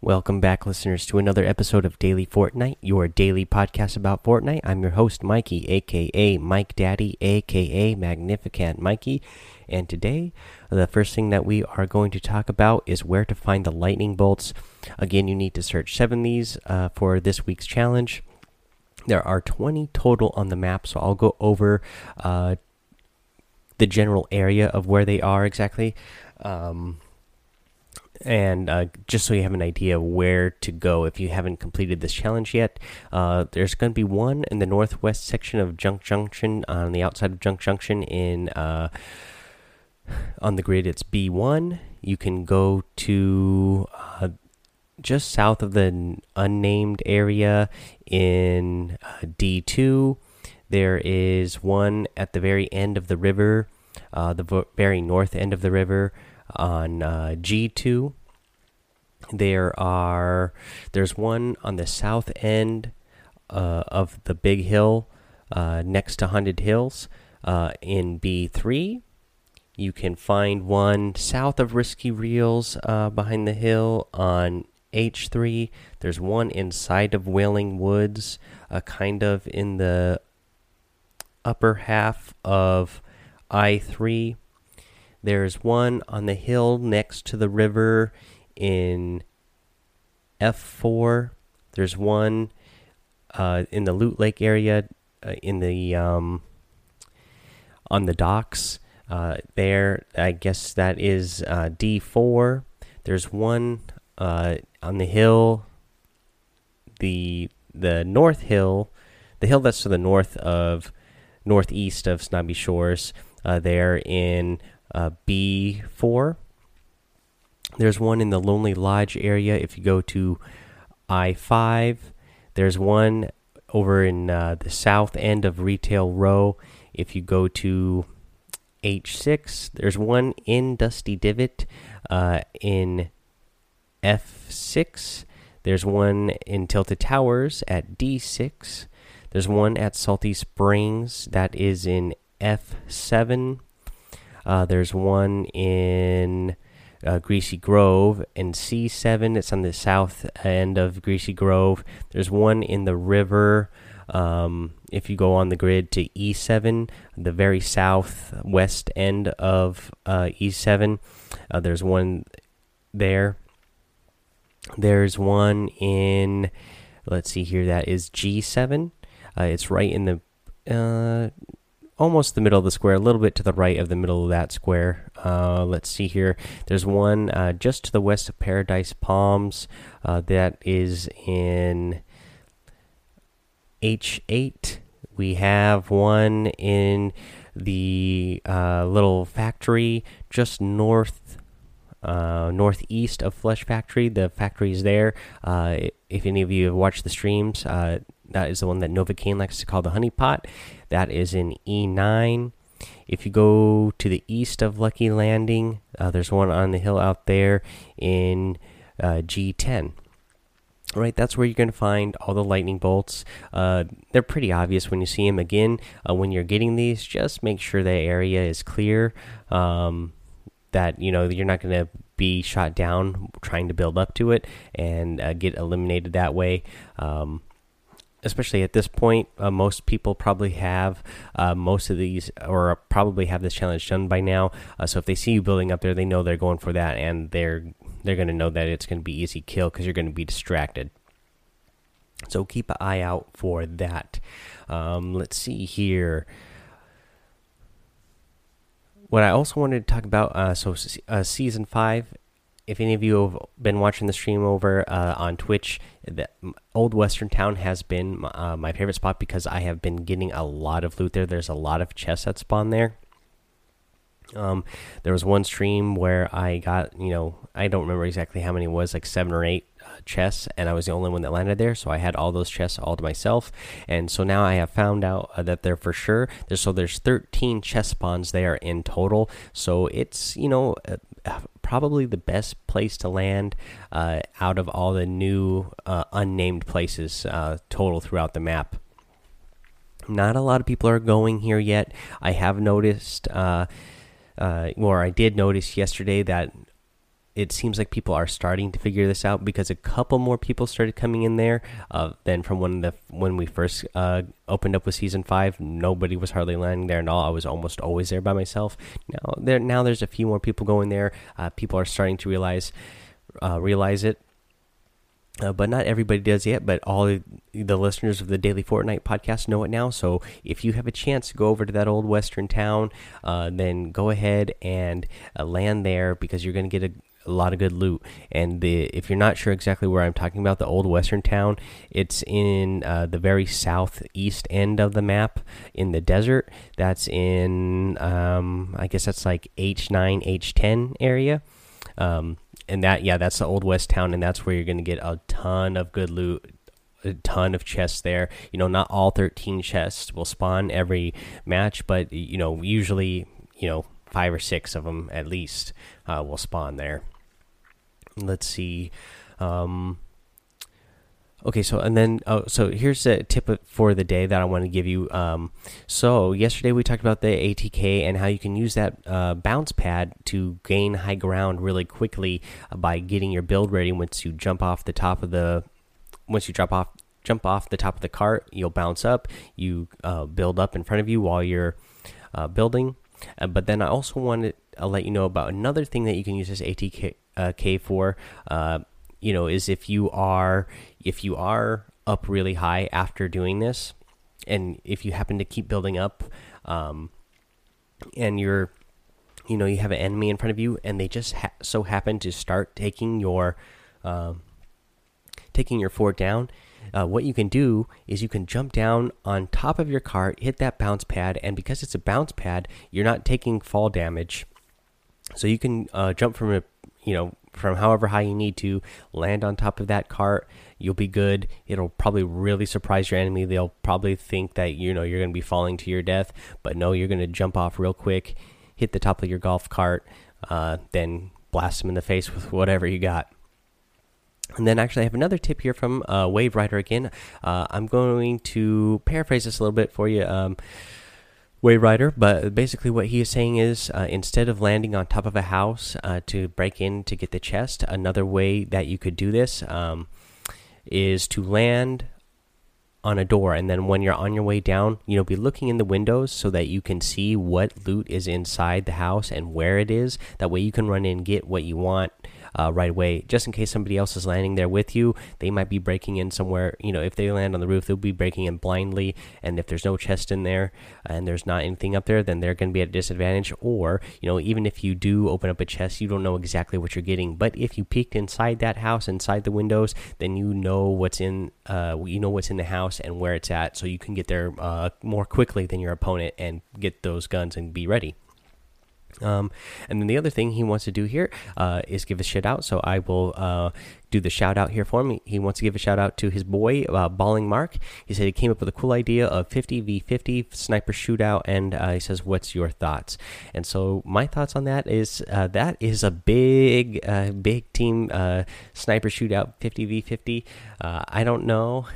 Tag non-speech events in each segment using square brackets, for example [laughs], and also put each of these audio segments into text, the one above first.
Welcome back, listeners, to another episode of Daily Fortnite, your daily podcast about Fortnite. I'm your host, Mikey, aka Mike Daddy, aka Magnificent Mikey. And today, the first thing that we are going to talk about is where to find the lightning bolts. Again, you need to search seven these uh, for this week's challenge. There are 20 total on the map, so I'll go over uh, the general area of where they are exactly. Um, and uh, just so you have an idea where to go if you haven't completed this challenge yet, uh, there's going to be one in the northwest section of Junk Junction on the outside of Junk Junction in uh, on the grid. It's B1. You can go to uh, just south of the unnamed area in uh, D2. There is one at the very end of the river, uh, the very north end of the river on uh, G2. There are there's one on the south end uh, of the big hill uh, next to Haunted Hills uh, in B3. You can find one south of Risky Reels uh, behind the hill on H3. There's one inside of Wailing Woods, uh, kind of in the upper half of I3 there's one on the hill next to the river in F4. There's one uh, in the Loot Lake area uh, in the um, on the docks. Uh, there, I guess that is uh, D4. There's one uh, on the hill, the the North Hill, the hill that's to the north of northeast of Snobby Shores. Uh, there in uh, B4. There's one in the Lonely Lodge area. If you go to I5, there's one over in uh, the south end of Retail Row. If you go to H6, there's one in Dusty Divot uh, in F6. There's one in Tilted Towers at D6. There's one at Salty Springs that is in F7. Uh, there's one in uh, Greasy Grove in C7. It's on the south end of Greasy Grove. There's one in the river. Um, if you go on the grid to E7, the very southwest end of uh, E7, uh, there's one there. There's one in, let's see here, that is G7. Uh, it's right in the uh, almost the middle of the square, a little bit to the right of the middle of that square. Uh, let's see here. There's one uh, just to the west of Paradise Palms. Uh, that is in H8. We have one in the uh, little factory just north. Uh, northeast of Flush Factory, the factory is there. Uh, if any of you have watched the streams, that is the one that Novocaine likes to call the honey pot that is in E9. If you go to the east of Lucky Landing, uh, there's one on the hill out there in uh, G10. All right, that's where you're going to find all the lightning bolts. Uh, they're pretty obvious when you see them. Again, uh, when you're getting these, just make sure the area is clear. Um, that you know you're not going to be shot down trying to build up to it and uh, get eliminated that way. Um, especially at this point, uh, most people probably have uh, most of these, or probably have this challenge done by now. Uh, so if they see you building up there, they know they're going for that, and they're they're going to know that it's going to be easy kill because you're going to be distracted. So keep an eye out for that. Um, let's see here. What I also wanted to talk about, uh, so uh, season five if any of you have been watching the stream over uh, on Twitch, the old Western Town has been uh, my favorite spot because I have been getting a lot of loot there. There's a lot of chests that spawn there. Um, there was one stream where I got, you know, I don't remember exactly how many was, like seven or eight chests, and I was the only one that landed there. So I had all those chests all to myself, and so now I have found out uh, that they're for sure. There's so there's 13 chest spawns there in total. So it's you know uh, probably the best place to land uh, out of all the new uh, unnamed places uh, total throughout the map. Not a lot of people are going here yet. I have noticed, uh, uh, or I did notice yesterday that it seems like people are starting to figure this out because a couple more people started coming in there uh, than from when the when we first uh, opened up with season five. Nobody was hardly landing there at all. I was almost always there by myself. Now there now there's a few more people going there. Uh, people are starting to realize uh, realize it. Uh, but not everybody does yet. But all the listeners of the Daily Fortnite podcast know it now. So if you have a chance to go over to that old western town, uh, then go ahead and uh, land there because you're going to get a, a lot of good loot. And the if you're not sure exactly where I'm talking about, the old western town, it's in uh, the very southeast end of the map in the desert. That's in um, I guess that's like H9, H10 area. Um, and that yeah, that's the old west town, and that's where you're going to get a ton of good loot. A ton of chests there. You know, not all 13 chests will spawn every match, but you know, usually, you know, five or six of them at least uh, will spawn there let's see. Um, okay, so and then oh, so here's a tip for the day that I want to give you. Um, so yesterday we talked about the ATK and how you can use that uh, bounce pad to gain high ground really quickly uh, by getting your build ready. Once you jump off the top of the, once you drop off jump off the top of the cart, you'll bounce up. You uh, build up in front of you while you're uh, building. Uh, but then I also wanted to let you know about another thing that you can use this ATK uh, K4, uh, you know, is if you are if you are up really high after doing this, and if you happen to keep building up, um, and you're, you know, you have an enemy in front of you, and they just ha so happen to start taking your, um, taking your fort down. Uh, what you can do is you can jump down on top of your cart, hit that bounce pad, and because it's a bounce pad, you're not taking fall damage. So you can uh, jump from a you know, from however high you need to, land on top of that cart. You'll be good. It'll probably really surprise your enemy. They'll probably think that you know you're going to be falling to your death, but no, you're going to jump off real quick, hit the top of your golf cart, uh, then blast them in the face [laughs] with whatever you got. And then actually, I have another tip here from uh, Wave Rider again. Uh, I'm going to paraphrase this a little bit for you. Um, Wave Rider, but basically what he is saying is uh, instead of landing on top of a house uh, to break in to get the chest, another way that you could do this um, is to land on a door, and then when you're on your way down, you know, be looking in the windows so that you can see what loot is inside the house and where it is. That way, you can run in and get what you want uh, right away, just in case somebody else is landing there with you. They might be breaking in somewhere. You know, if they land on the roof, they'll be breaking in blindly. And if there's no chest in there and there's not anything up there, then they're going to be at a disadvantage. Or, you know, even if you do open up a chest, you don't know exactly what you're getting. But if you peeked inside that house, inside the windows, then you know what's in, uh, you know what's in the house and where it's at, so you can get there uh, more quickly than your opponent and get those guns and be ready. Um, and then the other thing he wants to do here uh, is give a shout out. So I will uh, do the shout out here for him. He wants to give a shout out to his boy, uh, Balling Mark. He said he came up with a cool idea of 50 v 50 sniper shootout, and uh, he says, "What's your thoughts?" And so my thoughts on that is uh, that is a big, uh, big team sniper shootout, 50 v 50. I don't know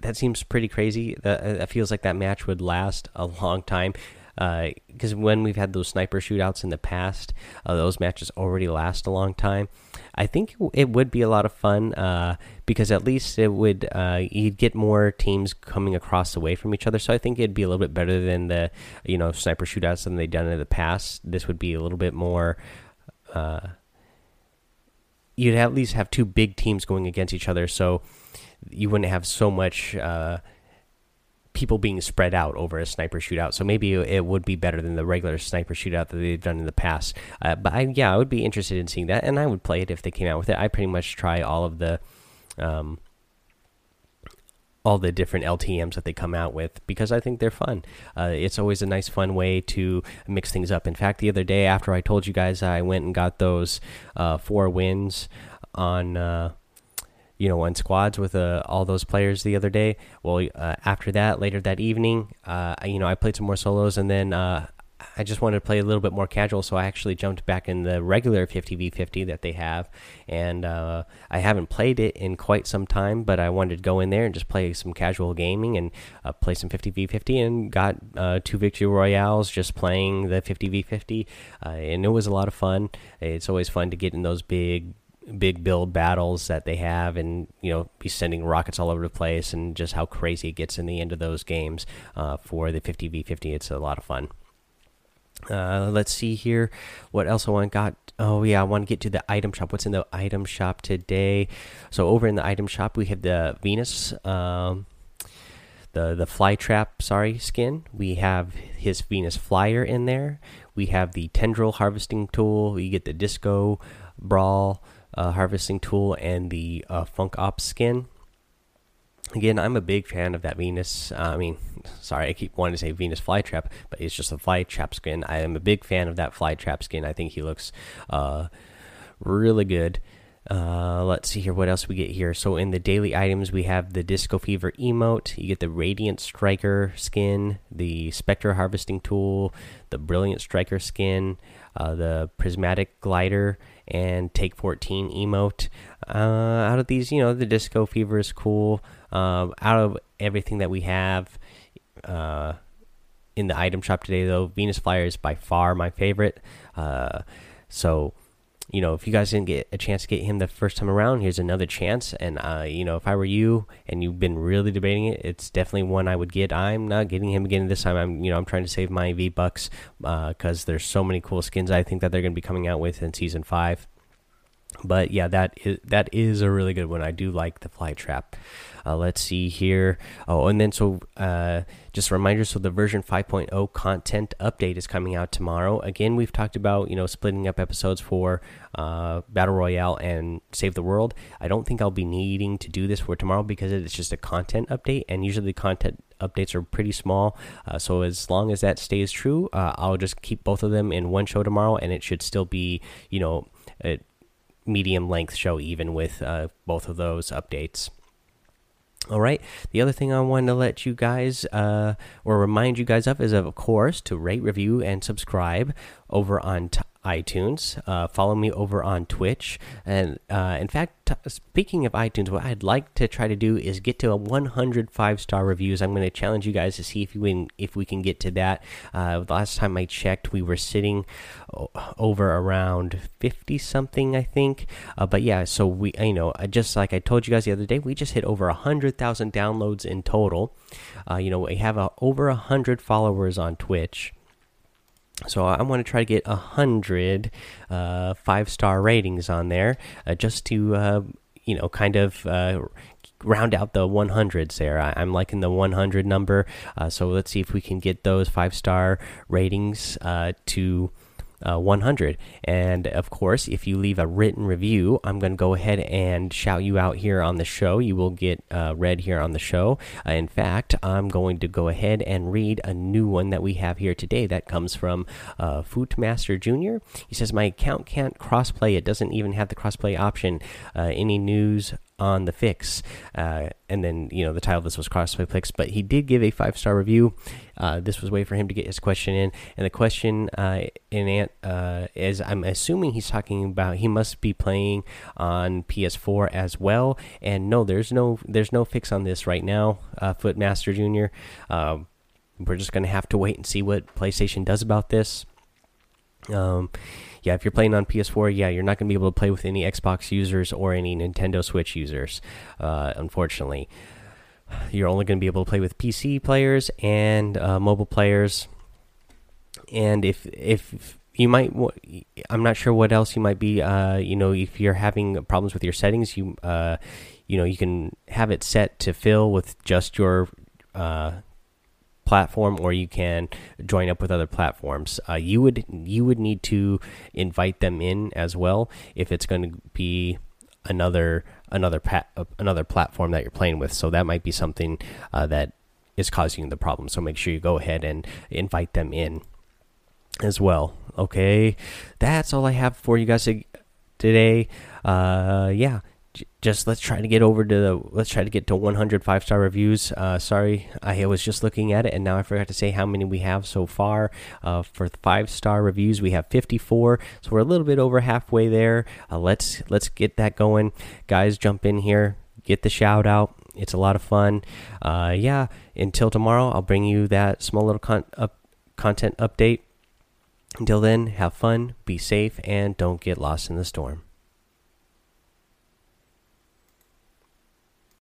that seems pretty crazy. That, feels like that match would last a long time because uh, when we've had those sniper shootouts in the past, uh, those matches already last a long time. I think it would be a lot of fun uh, because at least it would uh, you'd get more teams coming across away from each other. So I think it'd be a little bit better than the you know sniper shootouts than they've done in the past. This would be a little bit more. Uh, you'd at least have two big teams going against each other, so you wouldn't have so much uh, people being spread out over a sniper shootout. So maybe it would be better than the regular sniper shootout that they've done in the past. Uh, but I, yeah, I would be interested in seeing that, and I would play it if they came out with it. I pretty much try all of the. Um, all the different LTM's that they come out with because I think they're fun. Uh, it's always a nice, fun way to mix things up. In fact, the other day after I told you guys I went and got those uh, four wins on uh, you know, on squads with uh, all those players the other day. Well, uh, after that, later that evening, uh, you know, I played some more solos, and then uh, I just wanted to play a little bit more casual, so I actually jumped back in the regular 50v50 that they have, and uh, I haven't played it in quite some time. But I wanted to go in there and just play some casual gaming and uh, play some 50v50, and got two victory royales just playing the 50v50, uh, and it was a lot of fun. It's always fun to get in those big big build battles that they have and you know be sending rockets all over the place and just how crazy it gets in the end of those games uh, for the 50v50 it's a lot of fun uh, let's see here. What else I want got? Oh yeah, I want to get to the item shop. What's in the item shop today? So over in the item shop, we have the Venus, um, the the fly trap. Sorry, skin. We have his Venus flyer in there. We have the tendril harvesting tool. You get the disco brawl uh, harvesting tool and the uh, funk ops skin. Again i'm a big fan of that venus uh, i mean sorry i keep wanting to say venus flytrap but it's just a flytrap skin. I am a big fan of that flytrap skin. I think he looks uh, really good uh, let's see here what else we get here? So in the daily items we have the disco fever emote. You get the radiant striker skin the spectre harvesting tool the brilliant striker skin uh, the prismatic glider and take 14 emote. Uh, out of these you know the disco fever is cool. Um, out of everything that we have uh, in the item shop today, though, Venus Flyer is by far my favorite. Uh, so, you know, if you guys didn't get a chance to get him the first time around, here's another chance. And, uh, you know, if I were you and you've been really debating it, it's definitely one I would get. I'm not getting him again this time. I'm, you know, I'm trying to save my V Bucks because uh, there's so many cool skins I think that they're going to be coming out with in Season 5 but yeah that is that is a really good one i do like the fly trap uh, let's see here. Oh and then so uh, just a reminder so the version 5.0 content update is coming out tomorrow. Again we've talked about you know splitting up episodes for uh, battle royale and save the world. I don't think i'll be needing to do this for tomorrow because it's just a content update and usually the content updates are pretty small. Uh, so as long as that stays true uh, i'll just keep both of them in one show tomorrow and it should still be you know it, medium length show, even with uh, both of those updates. All right. The other thing I wanted to let you guys uh, or remind you guys of is, of course, to rate, review, and subscribe over on iTunes. Uh, follow me over on Twitch. And uh, in fact, speaking of iTunes, what I'd like to try to do is get to a 100 five star reviews. I'm going to challenge you guys to see if we can, if we can get to that. Uh, last time I checked, we were sitting over around 50 something, I think. Uh, but yeah, so we, you know, just like I told you guys the other day, we just hit over 100,000 downloads in total. Uh, you know, we have uh, over 100 followers on Twitch. So I want to try to get a hundred uh, five star ratings on there, uh, just to uh, you know kind of uh, round out the 100s there. I, am liking the 100 number, uh, so let's see if we can get those five star ratings uh, to uh, 100. And of course, if you leave a written review, I'm going to go ahead and shout you out here on the show. You will get uh, read here on the show. Uh, in fact, I'm going to go ahead and read a new one that we have here today that comes from uh, Footmaster Jr. He says, My account can't crossplay, it doesn't even have the crossplay option. Uh, any news on the fix. Uh, and then, you know, the title of this was Crossplay Fix, but he did give a five star review. Uh, this was way for him to get his question in. And the question uh, in uh, is I'm assuming he's talking about he must be playing on PS4 as well. And no, there's no there's no fix on this right now, uh, Footmaster Jr. Um, we're just going to have to wait and see what PlayStation does about this. Um, yeah, if you're playing on PS4, yeah, you're not going to be able to play with any Xbox users or any Nintendo Switch users, uh, unfortunately. You're only going to be able to play with PC players and uh, mobile players. And if if you might, I'm not sure what else you might be. Uh, you know, if you're having problems with your settings, you uh, you know, you can have it set to fill with just your uh, platform or you can join up with other platforms. Uh, you would you would need to invite them in as well if it's going to be another another pat, another platform that you're playing with. So that might be something uh, that is causing the problem. So make sure you go ahead and invite them in as well. Okay. That's all i have for you guys today. Uh yeah just let's try to get over to the let's try to get to 100 five star reviews. Uh, sorry i was just looking at it and now i forgot to say how many we have so far. Uh, for five star reviews we have 54 so we're a little bit over halfway there. Uh, let's let's get that going. Guys jump in here get the shout out. It's a lot of fun. Uh, yeah until tomorrow i'll bring you that small little con up, content update. Until then have fun be safe and don't get lost in the storm